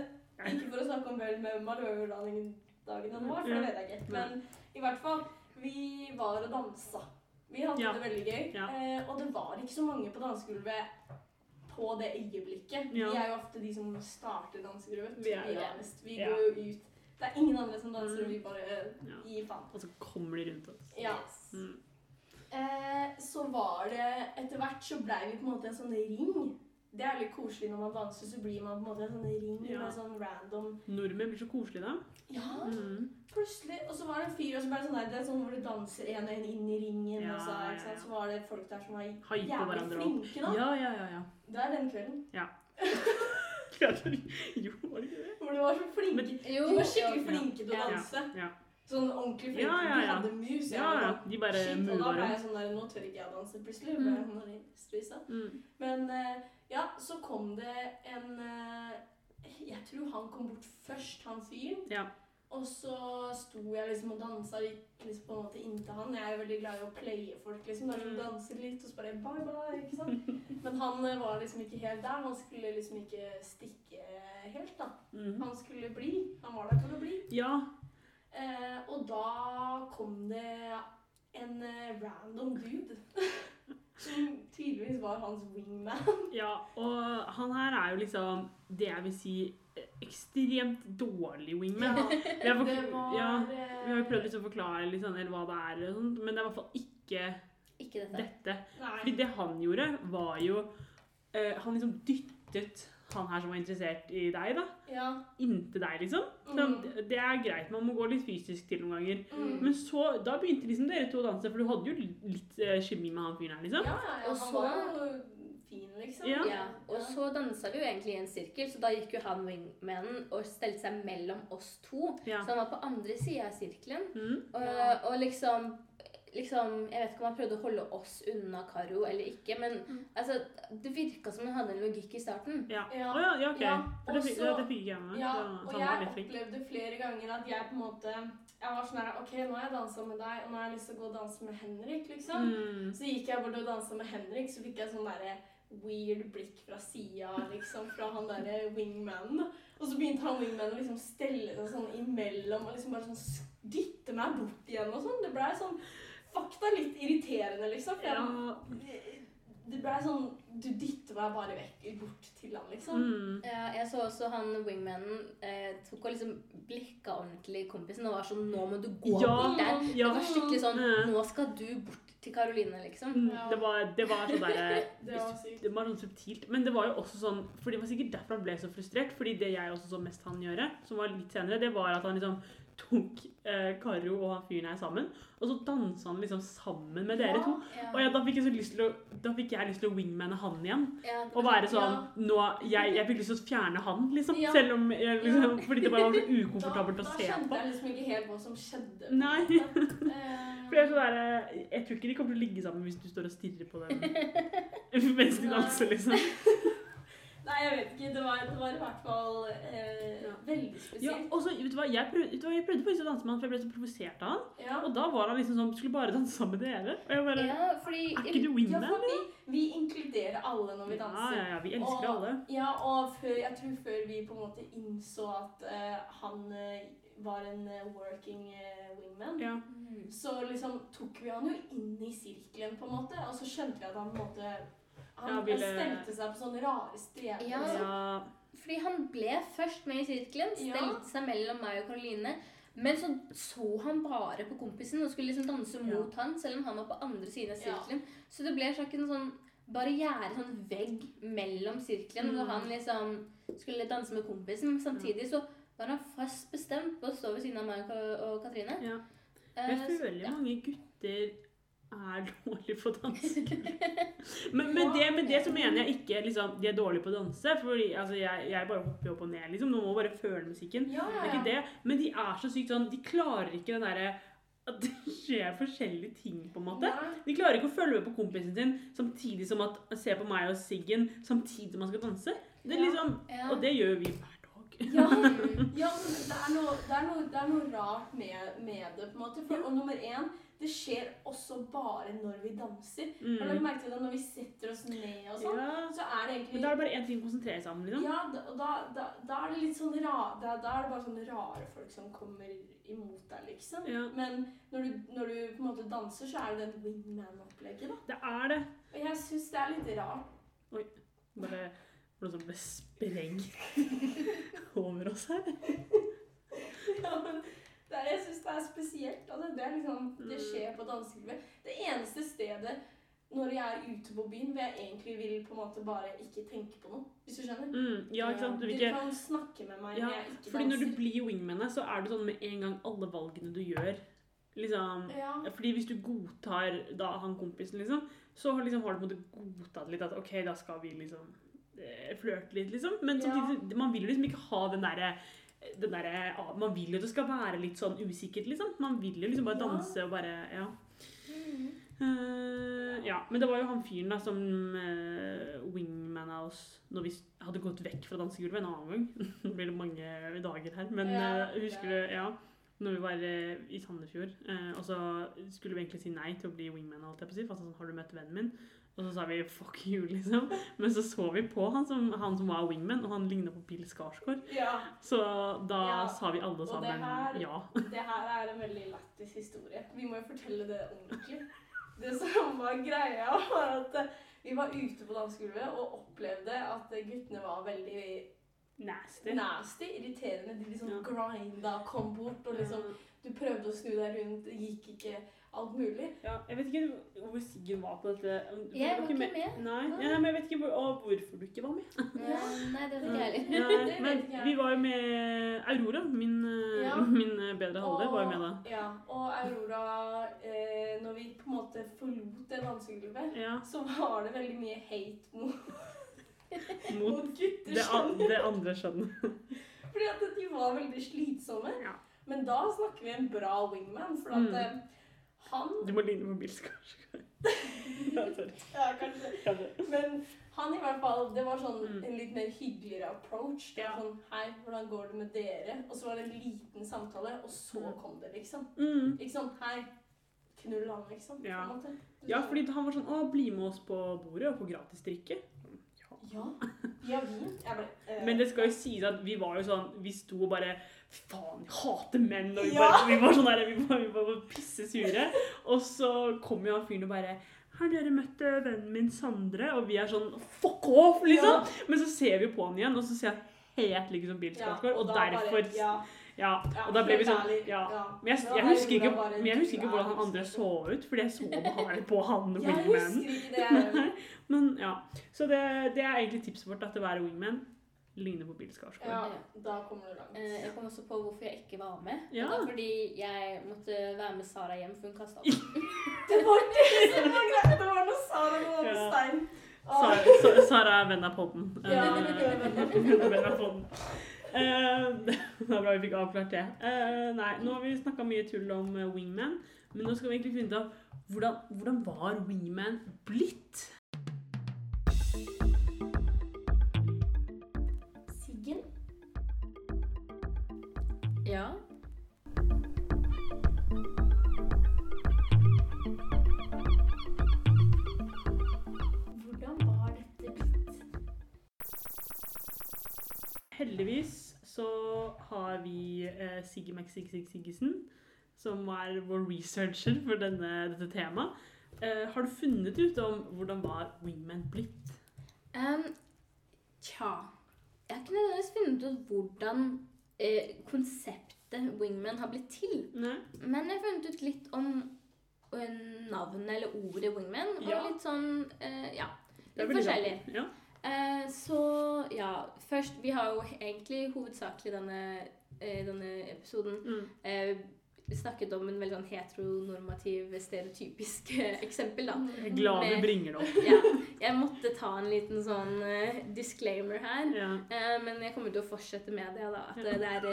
ikke for å snakke om vel med manøverdagen dagen den var, for det vet jeg ikke. Men i hvert fall, vi var og dansa. Vi hadde Ja. det veldig gøy. Ja. Eh, og det var ikke så mange på dansegulvet på det øyeblikket. Ja. Vi er jo ofte de som starter dansegulvet. Vi er vi, er honest. Vi Ja. går jo ut. Det er ingen andre som danser, og vi bare Ja. gir faen. Og så kommer de rundt oss. Ja. Mm. Eh, så var det Etter hvert så blei vi på en måte en sånn ring. Det er litt koselig når man danser, så blir man på en måte en sånn ring Ja. med sånn random Nordmenn blir så koselige da. Ja, Mm. plutselig. Og så var det en fyr, og så ble det sånn der, det er sånn hvor du danser en og en inn i ringen, Ja, og så, ikke sant? så var det folk der som var Hype jævlig flinke, da. Ja, ja, ja. ja. Det er den kvelden. jo, var det ikke det? Hvor du var så flinke. Men- Jo, du var skikkelig flinke til å danse. Ja. Sånn ordentlig flinke. Ja, ja, ja. De hadde mus. Ja, ja. De bare Shit, og da ble jeg sånn der, nå tør ikke jeg å danse plutselig. Jeg sånn. Mm. Men eh, ja, så kom det en eh, Jeg tror han kom bort først, han fyren. Ja. Og så sto jeg liksom og dansa litt liksom på en måte inntil han. Jeg er jo veldig glad i å playe folk, liksom. Der som Mm. danser litt, og så bare bye bye, ikke sant. Men han eh, var liksom ikke helt der. Han skulle liksom ikke stikke helt, da. Mm. Han skulle bli. Han var der for å bli. Ja. Eh, og da kom det en eh, random dude. som tydeligvis var hans wingman. ja, og han her er jo liksom det jeg vil si eh, ekstremt dårlig wingman. Vi har, ja, eh, vi har jo prøvd liksom å forklare litt sånn, eller hva det er, sånt, men det er i hvert fall ikke Ikke dette. dette. Fordi det han gjorde, var jo uh, Han liksom dyttet han her som var interessert i deg, da, Ja. inntil deg, liksom. Så Mm. det- Det er greit, man må gå litt fysisk til noen ganger. Mm. Men så, da begynte liksom dere to å danse, for du hadde jo litt uh, kjemi med han fyren her, liksom. Ja, ja, ja, Og han var jo fin, liksom. Ja. Ja, og så dansa vi jo egentlig i en sirkel, så da gikk jo han wingmanen og stelte seg mellom oss to. Ja. Så han var på andre sida av sirkelen. Mm. Og, og liksom Liksom, Jeg vet ikke om han prøvde å holde oss unna Karo eller ikke, men Mm. altså, det virka som han hadde en logikk i starten. Ja. Ja. Oh, ja, ja, ok. Ja, det, også, det, det fikk jeg med. Ja, og jeg opplevde flere ganger at jeg på en måte Jeg var sånn her OK, nå har jeg dansa med deg, og nå har jeg lyst til å gå og danse med Henrik, liksom. Mm. Så gikk jeg bort og dansa med Henrik, så fikk jeg sånn derre weird blikk fra sida, liksom, fra han derre wingmanen. Og så begynte han wingmanen å liksom stelle seg sånn imellom og liksom bare sånn dytte meg bort igjen og sånn. Det blei sånn fakta litt irriterende, liksom. For jeg, Ja. det blei sånn Du dytter meg bare vekk bort til han, liksom. Mm. Ja, jeg så også han wingmanen eh, tok og liksom blikka ordentlig kompisen og var sånn Nå må du gå Ja, bort der. ja. Det var skikkelig sånn Mm. Nå skal du bort til Karoline, liksom. Mm, Ja. Det var, det var så der, Det var. Det var sånn subtilt. Men det var jo også sånn For det var sikkert derfor han ble så frustrert. Fordi det jeg også så mest han gjøre, som var litt senere, det var at han liksom tok eh, Karo og han fyren her sammen. Og så dansa han liksom sammen med dere to. Ja. Og ja, da fikk jeg så lyst til å Da fikk jeg lyst til å wingmane han igjen. Og være sånn nå, jeg, jeg fikk lyst til å fjerne han, liksom. Selv om jeg, liksom, Fordi det bare var så ukomfortabelt da å se på. skjønte kjente jeg liksom ikke helt hva som skjedde. Nei. Eh, For jeg, er så der, eh, jeg tror ikke de kommer til å ligge sammen hvis du står og stirrer på dem mens de danser, liksom. Nei, jeg vet ikke. Det var, det var i hvert fall eh, Ja. veldig Ja, spesielt. og så, vet du hva, jeg prøvde, vet jeg prøvde faktisk å danse med han, for jeg ble så provosert av han. Ja. Og da var han liksom sånn, skulle bare danse sammen med dere. Og jeg bare, Ja, fordi er ikke du Ja, for vi, vi inkluderer alle når vi danser. ja, ja, ja, vi elsker Og- alle. Ja, og før, jeg tror før vi på en måte innså at uh, han eh, var en eh, working wingman, Ja. Mm. så liksom tok vi han jo inn i sirkelen, på en måte. Og så skjønte vi at han på en måte Han Ja, ville- stelte seg på sånne rare steder. Ja. ja. Fordi han ble først med i sirkelen, Ja. stelte seg mellom meg og Karoline. Men så så han bare på kompisen og skulle liksom danse Ja. mot han, selv om han var på andre siden av Ja. sirkelen. Så det ble slags en sånn barriere, sånn vegg mellom sirkelen, Mm. hvor han liksom skulle danse med kompisen. Men samtidig så var han fast bestemt på å stå ved siden av meg og Ka- og Katrine. Ja. Jeg føler uh, så- ja. mange gutter er dårlige på å danse. Men med det, med det så mener jeg ikke liksom, de er dårlige på å danse. Fordi altså, jeg, jeg bare hopper opp og ned. liksom. Noen må bare føle musikken. Ja, Det er ikke det. Men de er så sykt sånn De klarer ikke den derre at det skjer forskjellige ting, på en måte. Ja. De klarer ikke å følge med på kompisen sin samtidig som at se på meg og Siggen samtidig som man skal danse. Det liksom. Og det gjør vi hver dag. Ja, ja det, er noe, det, er noe, det er noe rart med, med det. på en måte. For, og nummer én, det skjer også bare når vi danser. Har du Mm. merket det når vi setter oss ned og sånn? Ja. Så er det egentlig Men da er det bare én ting å konsentrere seg om. liksom. Ja, da, da, da, da er det litt sånn ra, da, er det bare sånne rare folk som kommer imot deg, liksom. Ja. Men når du, når du på en måte danser, så er det den wingman-opplegget, da. Det er det. Og jeg syns det er litt rart. Bare noe som ble sprengt over oss her. Ja, men det er, jeg syns det er spesielt. Altså, det, er liksom, det Mm. skjer på dansegulvet. Det eneste stedet når jeg er ute på byen hvor jeg egentlig vil på en måte bare ikke tenke på noe. Hvis du skjønner? Mm, ja, ikke sant? Du Du kan snakke med meg Ja, når jeg ikke Fordi når du blir wingmanet, så er du sånn med en gang alle valgene du gjør liksom, Ja. Fordi hvis du godtar da han kompisen, liksom, så liksom, har du på en måte godtatt litt at OK, da skal vi liksom eh, flørte litt, liksom. Men Ja. man vil liksom ikke ha den derre ah, Man vil jo det skal være litt sånn usikkert, liksom. Man vil jo liksom bare danse og bare Ja. Eh, ja, men det var jo han fyren da som uh, wingmana oss når vi hadde gått vekk fra dansegulvet en annen gang. Nå blir det mange dager her, men eh, husker du Ja. Når vi var eh, i Sandefjord, eh, og så skulle vi egentlig si nei til å bli wingman. alt jeg på siden, si, for sånn, har du møtt vennen min? Og så sa vi 'fuck you', liksom. Men så så vi på han som, han som var wingman, og han ligna på Bill Skarsgård. ja. Så da Ja, sa vi alle og det sammen her- ja. Det her er en veldig lættis historie. Vi må jo fortelle det ordentlig. Det som var greia, var at eh, vi var ute på dansegulvet og opplevde at guttene var veldig Nasty. nasty, irriterende. De liksom Ja. grinda, kom bort og liksom Du prøvde å snu deg rundt, det gikk ikke. Alt mulig. Ja, jeg vet ikke hvor Siggen var på dette. Du Jeg var ikke med. Nei, Nei. ja, men jeg vet ikke hvor, og hvorfor du ikke var med. Ja, nei, det vet ikke jeg heller. Men vi var jo med Aurora, min, Ja. min eh, bedre halvdel, var jo med da. Ja, og Aurora eh, Når vi på en måte forlot den dansegulvet, Ja, så var det veldig mye hate mot, mot mot det, an- det andre skjønnet. Fordi at de var veldig slitsomme. Ja. Men da snakker vi en bra wingman, for at Mm. eh, han Du må ligne på Bills, kanskje. ja, kanskje. Men han i hvert fall, det var sånn Mm. en litt mer hyggeligere approach. Det var sånn Hei, hvordan går det med dere? Og så var det en liten samtale, og så Mm. kom det, liksom. Mm. Ikke sånn Hei, knull han, liksom. på Ja. en måte. Ja, fordi han var sånn Å, bli med oss på bordet og få gratis drikke. Ja. Ja, vi. Ble uh, Men det skal jo sies at vi var jo sånn Vi sto og bare Faen, jeg hater menn! Og vi, Ja. bare, vi var sånn der, vi var, vi var bare pisse sure. Og så kom jo han fyren og bare har dere møtt eh, vennen min Sandre? Og vi er sånn Fuck off! liksom! Ja. Men så ser vi på han igjen, og så ser han helt like som Bill Skarsgård. og da derfor bare, ja, og da ble vi sånn Ja. Men jeg, jeg, er husker ikke, men jeg husker ikke hvordan han andre så ut, fordi jeg så bare på han wingmanen. Men ja, Så det, det er egentlig tipset vårt, at det være wingman ligner på Bill Skarsgård. Ja, da kommer du langt. Eh, Jeg kom også på hvorfor jeg ikke var med. Ja. Det var fordi jeg måtte være med Sara hjem, for hun kasta opp. Det var det som var greit! Det var noe Sara lå over Ja. stein. Sara, Sara er venn av podden. Ja, Eh, venn av podden. Eh, det var bra vi fikk avklart det. Eh, nei, nå har vi snakka mye tull om eh, wingman, men nå skal vi egentlig finne ut av hvordan, hvordan var wingman blitt? Siggy McSig Sig Siggesen, som er vår researcher for denne, dette temaet. Uh, har du funnet ut om hvordan var Wingman blitt? Um, tja Jeg har ikke nødvendigvis funnet ut hvordan uh, konseptet wingman har blitt til. Nei? Men jeg har funnet ut litt om uh, navnet eller ordet wingman. Og Ja. litt sånn Ja. Litt forskjellig. Ja. Så ja, først Vi har jo egentlig hovedsakelig denne, eh, denne episoden Mm. eh, snakket om en veldig sånn heteronormativ, stereotypisk eh, eksempel, da. Jeg er glad du bringer det opp. Ja, jeg måtte ta en liten sånn uh, disclaimer her. Ja. Uh, men jeg kommer til å fortsette med det, da. At Ja. det er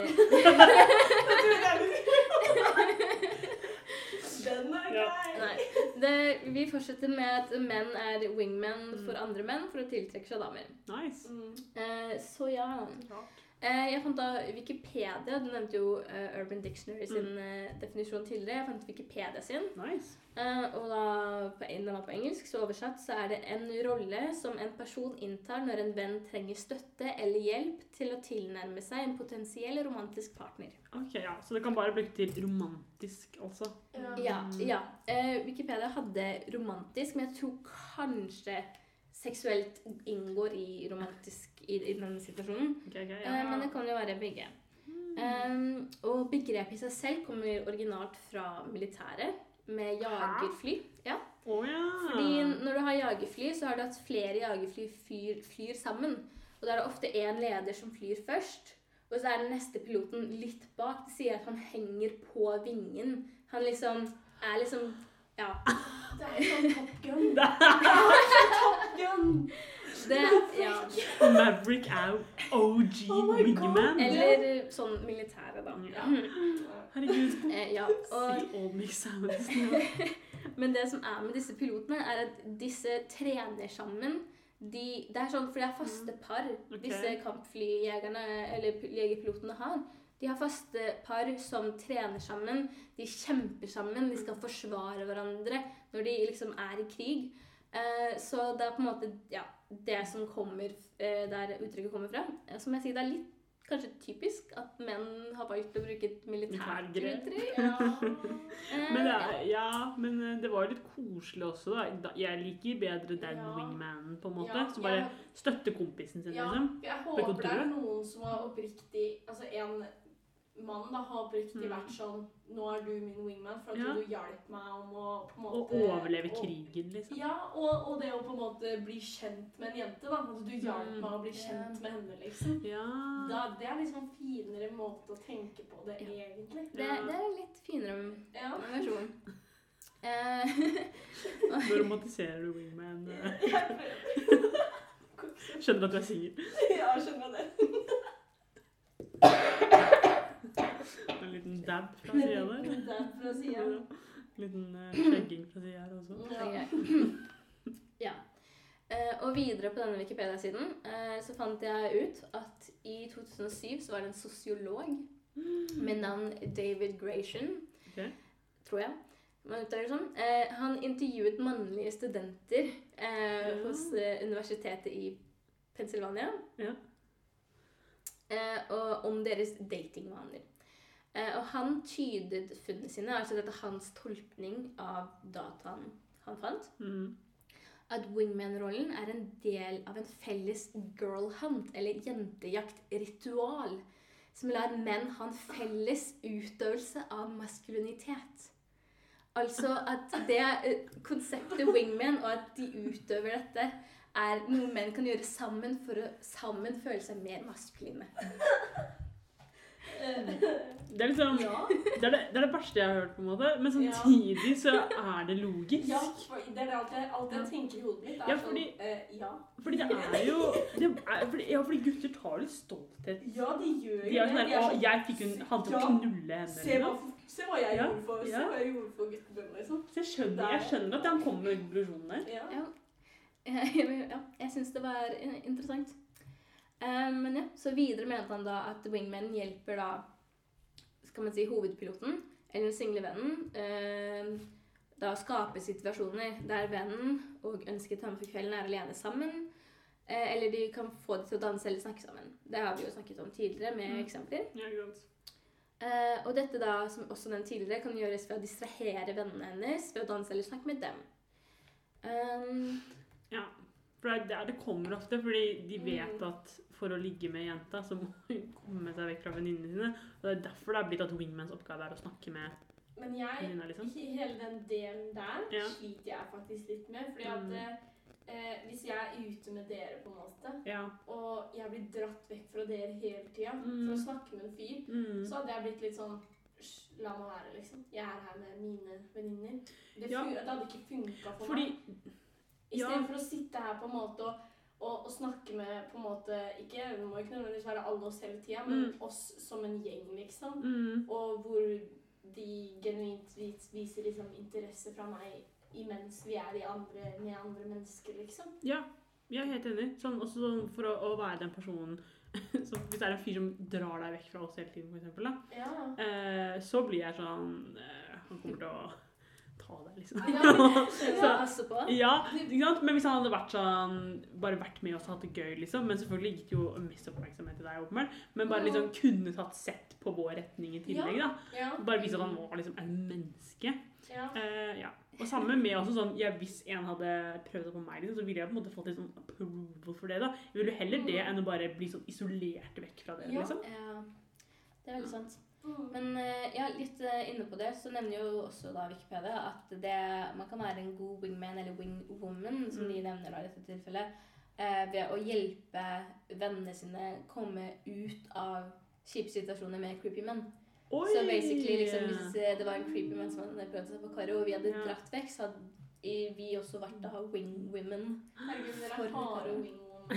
Den er grei! Det, vi fortsetter med at menn er wingmen for Mm. andre menn for å tiltrekke seg damer. Nice. Mm. Uh, så ja. Rart. Eh, jeg fant da Wikipedia. Du nevnte jo eh, Urban Dictionary sin Mm. eh, definisjon tidligere. Jeg fant Wikipedia sin. Nice. Eh, og da på, den var på engelsk, så oversatt så er det en rolle som en person inntar når en venn trenger støtte eller hjelp til å tilnærme seg en potensiell romantisk partner. Ok, ja. Så det kan bare bli til romantisk, altså. Ja. Ja. Eh, Wikipedia hadde romantisk, men jeg tror kanskje seksuelt inngår i romantisk i, i denne situasjonen. Okay, okay, Eh, ja. men det kan jo være begge. Um, og begrepet i seg selv kommer originalt fra militæret, med jagerfly. Ja. Oh, ja. Fordi når du har jagerfly, så har du at flere jagerfly flyr, flyr sammen. Og da er det ofte én leder som flyr først. Og så er den neste piloten litt bak. Det sier at han henger på vingen. Han liksom er liksom Ja. Det er sånn Top Gun. Det er sånn Top Gun! Det, ja. Maverick er OG Oh wingman. Eller sånn militære, da. Ja. Herregud. Eh, ja. Og all make sounds. Men det som er med disse pilotene, er at disse trener sammen. De, det er sånn, for det er faste par okay. disse kampflyjegerne eller pil- jegerpilotene har. De har faste par som trener sammen. De kjemper sammen. De skal forsvare hverandre når de liksom er i krig. Uh, så det er på en måte ja, det som kommer eh, der uttrykket kommer fra. Eh, som jeg sier, det er litt kanskje typisk at menn har valgt å bruke et militært uttrykk. Ja. Eh, Men ja. ja, men eh, det var jo litt koselig også, da. Jeg liker bedre den Ja. wingmanen, på en måte. Som bare støtter kompisen sin, Ja, liksom. jeg håper det er noen som har oppriktig Altså en mann da har oppriktig i vært sånn Nå er du min wingman for at Ja. du hjalp meg om å på en Å overleve krigen, liksom. Ja, og, og det å på en måte bli kjent med en jente. da At du hjalp Mm. meg å bli kjent med henne, liksom. Ja. Da, det er liksom en finere måte å tenke på det, Ja. egentlig. Det, det er en litt finere Ja. versjon. Eh, Nå romantiserer du wingman. skjønner du. Skjønner at du er singel. Ja, skjønner det. Dab fra sida der. Dab fra liten eh, skjegging fra sida her også. Ja. ja. Eh, og videre på denne Wikipedia-siden eh, så fant jeg ut at i 2007 så var det en sosiolog med navn David Gratian, Ok. tror jeg. Man uttaler det sånn. Eh, han intervjuet mannlige studenter eh, Ja. hos eh, universitetet i Pennsylvania. Ja. Eh, og om deres datingvaner. Eh, og han tydet funnene sine, altså dette er hans tolkning av dataen han fant, Mm. at wingman-rollen er en del av en felles girl hunt, eller jentejakt-ritual, som lar menn ha en felles utøvelse av maskulinitet. Altså at det eh, konseptet wingman, og at de utøver dette, er noe menn kan gjøre sammen for å sammen føle seg mer maskuline. Det er liksom Ja. det er det, det er det verste jeg har hørt, på en måte. Men samtidig så er det logisk. Ja, for det er alt jeg, alt jeg tenker i hodet mitt. er Ja, fordi- sånn eh, Ja, Fordi det er jo det er, fordi, Ja, fordi gutter tar litt stolthet. ja de gjør De er sånn det. her Å, jeg fikk hun han til å knulle henne. Se hva, liksom. se hva jeg Ja, gjorde for, ja. jeg gjorde for guttebønner, liksom. Så jeg skjønner, jeg skjønner at han kommer med konklusjonen der. Ja. Ja, ja jeg syns det var interessant. Eh, men ja, så videre mente han da at wingman hjelper da skal man si hovedpiloten, eller den single vennen, eh, da skape situasjoner der vennen og ønsket ham for kvelden er alene sammen. Eh, eller de kan få dem til å danse eller snakke sammen. Det har vi jo snakket om tidligere med Mm. eksempler. Ja, uh. Og dette da, som også den tidligere, kan gjøres ved å distrahere vennene hennes ved å danse eller snakke med dem. Um, Ja, for det er der det kommer ofte, fordi de vet Mm. at for å ligge med jenta, så må hun komme seg vekk fra venninnene sine. Og det er derfor det er blitt at wingmans oppgave er å snakke med Men jeg venninna, liksom. he- Hele den delen der Ja. sliter jeg faktisk litt med. Fordi at Mm. eh, hvis jeg er ute med dere, på en måte, Ja. og jeg blir dratt vekk fra dere hele tida Mm. for å snakke med en fyr, Mm. så hadde jeg blitt litt sånn La meg være, liksom. Jeg er her med mine venninner. Det, Ja. det hadde ikke funka for Fordi meg. Ja. Istedenfor å sitte her på en måte og, og, og snakke med på en måte ikke, Det må ikke nødvendigvis være alle oss hele tida, men Mm. oss som en gjeng, liksom. mm. Og hvor de genuint viser liksom interesse fra meg imens vi er i andre, med andre mennesker, liksom. Ja, jeg er helt enig. Sånn, også sånn for å, å være den personen så Hvis det er en fyr som drar deg vekk fra oss hele tiden, da, Ja. eh, så blir jeg sånn eh, Han kommer til å ta deg, liksom. Ja, Så- passe på. Ja? Men hvis han hadde vært sånn, bare vært med oss og hatt det gøy, liksom Men selvfølgelig gitt jo mest oppmerksomhet til deg, åpenbart. Men bare liksom kunne tatt sett på vår retning i tillegg. da. Ja. Bare vise at han var liksom en menneske. ja. Eh, ja. Og samme med også sånn, ja, Hvis en hadde prøvd det på meg, liksom, så ville jeg på en måte fått litt sånn approval for det. da. Jeg ville heller det enn å bare bli sånn isolert vekk fra dere. Liksom. Ja, det er veldig sant. Mm. Men eh, ja, litt eh, inne på det, så nevner jo også da Wikipedia at det, man kan være en god wingman eller wingwoman, som de nevner da i dette tilfellet, eh, ved å hjelpe vennene sine komme ut av kjipe situasjoner med creepy menn. Oi! Så basically, liksom, hvis det var en creepy man som hadde prøvd seg på Karo, og vi hadde Ja. dratt vekk, så hadde vi også vært da wing women. Herregud, dere For Karo harde mye.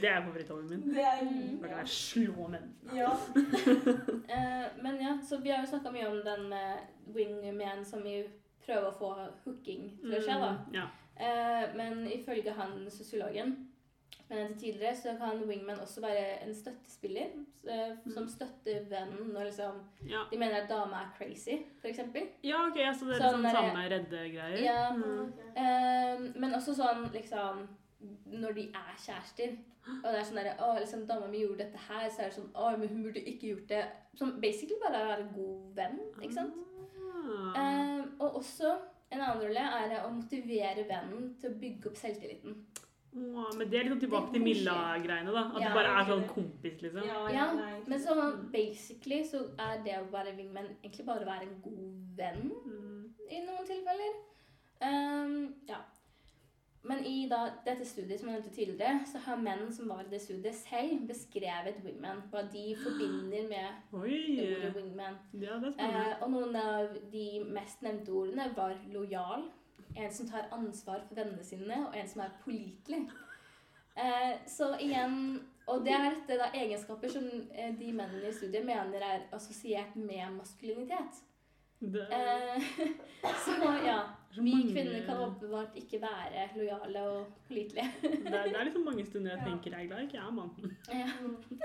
Det er favoritthobbyen min. Det er Mm. Da kan jeg slå menn. Ja. uh, men ja, så vi har jo snakka mye om den med wingman som vi prøver å få hooking til å skje, da. Mm, Ja. uh, men ifølge han sosiologen som til tidligere, så kan wingman også være en støttespiller eh, som Mm. støtter vennen når liksom, Ja. de mener at dama er crazy, f.eks. ja, ok, så det er Sånn liksom samme redde greier? Ja. Mm. Eh, men også sånn liksom når de er kjærester. Og det er sånn derre Å, liksom, dama mi gjorde dette her, så er det sånn Å, men hun burde ikke gjort det. Som basically bare er en god venn, ikke sant? Ah. Eh, og også en annen rolle er å motivere vennen til å bygge opp selvtilliten. Åh, men det er liksom tilbake til. Milla-greiene, da. At Ja, du bare er sånn kompis, liksom. Ja, Ja, Men så basically så er det å være wingman egentlig bare å være en god venn Mm. i noen tilfeller. Um, ja. Men i da, dette studiet som jeg nevnte tidligere, så har menn som var i det studiet, selv beskrevet wingman. Hva de forbinder med Oi! ordet wingman. Ja, det er spennende. Eh, og noen av de mest nevnte ordene var lojal, en som tar ansvar for vennene sine, og en som er pålitelig. Eh, så igjen Og det er dette da egenskaper som eh, de mennene i studiet mener er assosiert med maskulinitet. Det Eh, så ja. så Vi kvinner kan åpenbart ikke være lojale og pålitelige. det, er, det er liksom mange stunder jeg tenker jeg er glad ikke jeg er mann.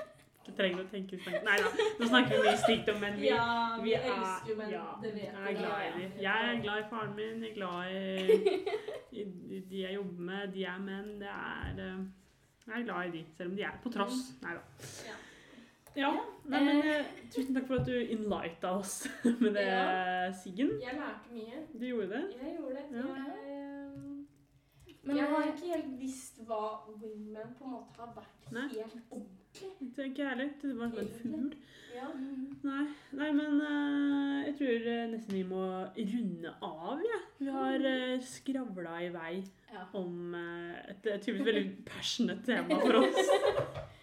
Du trenger å tenke stygt. Nei da, nå snakker vi mye stygt om menn. Vi, Ja, vi, vi er, elsker jo menn. ja, det vet jeg er glad i dem. Jeg er glad i faren min, jeg er glad i, i i de jeg jobber med. De er menn. Det er eh, Jeg er glad i de, selv om de er på tross. Nei da. Ja. Ja. Nei, men eh, tusen takk for at du enlighta oss med det, Ja. Siggen. Jeg lærte mye. Du gjorde det. Jeg gjorde det. Ja. Jeg, Men jeg har eh, ikke helt visst hva women på en måte har vært Nei. helt ordentlig. Det er ikke jeg heller. Det var som en fugl. Ja. mm, Nei, nei men uh, jeg tror eh, nesten vi må runde av, jeg. Vi har uh, skravla i vei ja. om uh, et eh, tydeligvis veldig passionate tema for oss.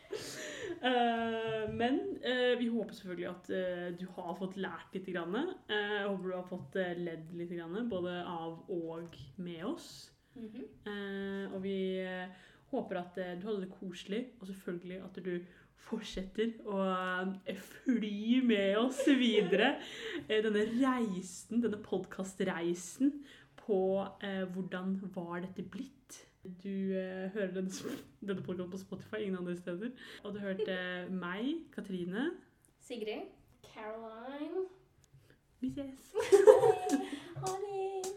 Eh, men eh, vi håper selvfølgelig at eh, du har fått lært litt. Grann. Eh, jeg håper du har fått eh, ledd litt, grann, både av og med oss. Mhm. Eh, og vi eh, håper at eh, du hadde det koselig, og selvfølgelig at du fortsetter å eh, fly med oss videre. Eh, denne reisen, denne podkastreisen på eh, hvordan var dette blitt. Du eh, hører denne, denne podkasten på Spotify, ingen andre steder. Og du hørte meg, Katrine. Sigrid? Caroline. Vi ses. Ha det!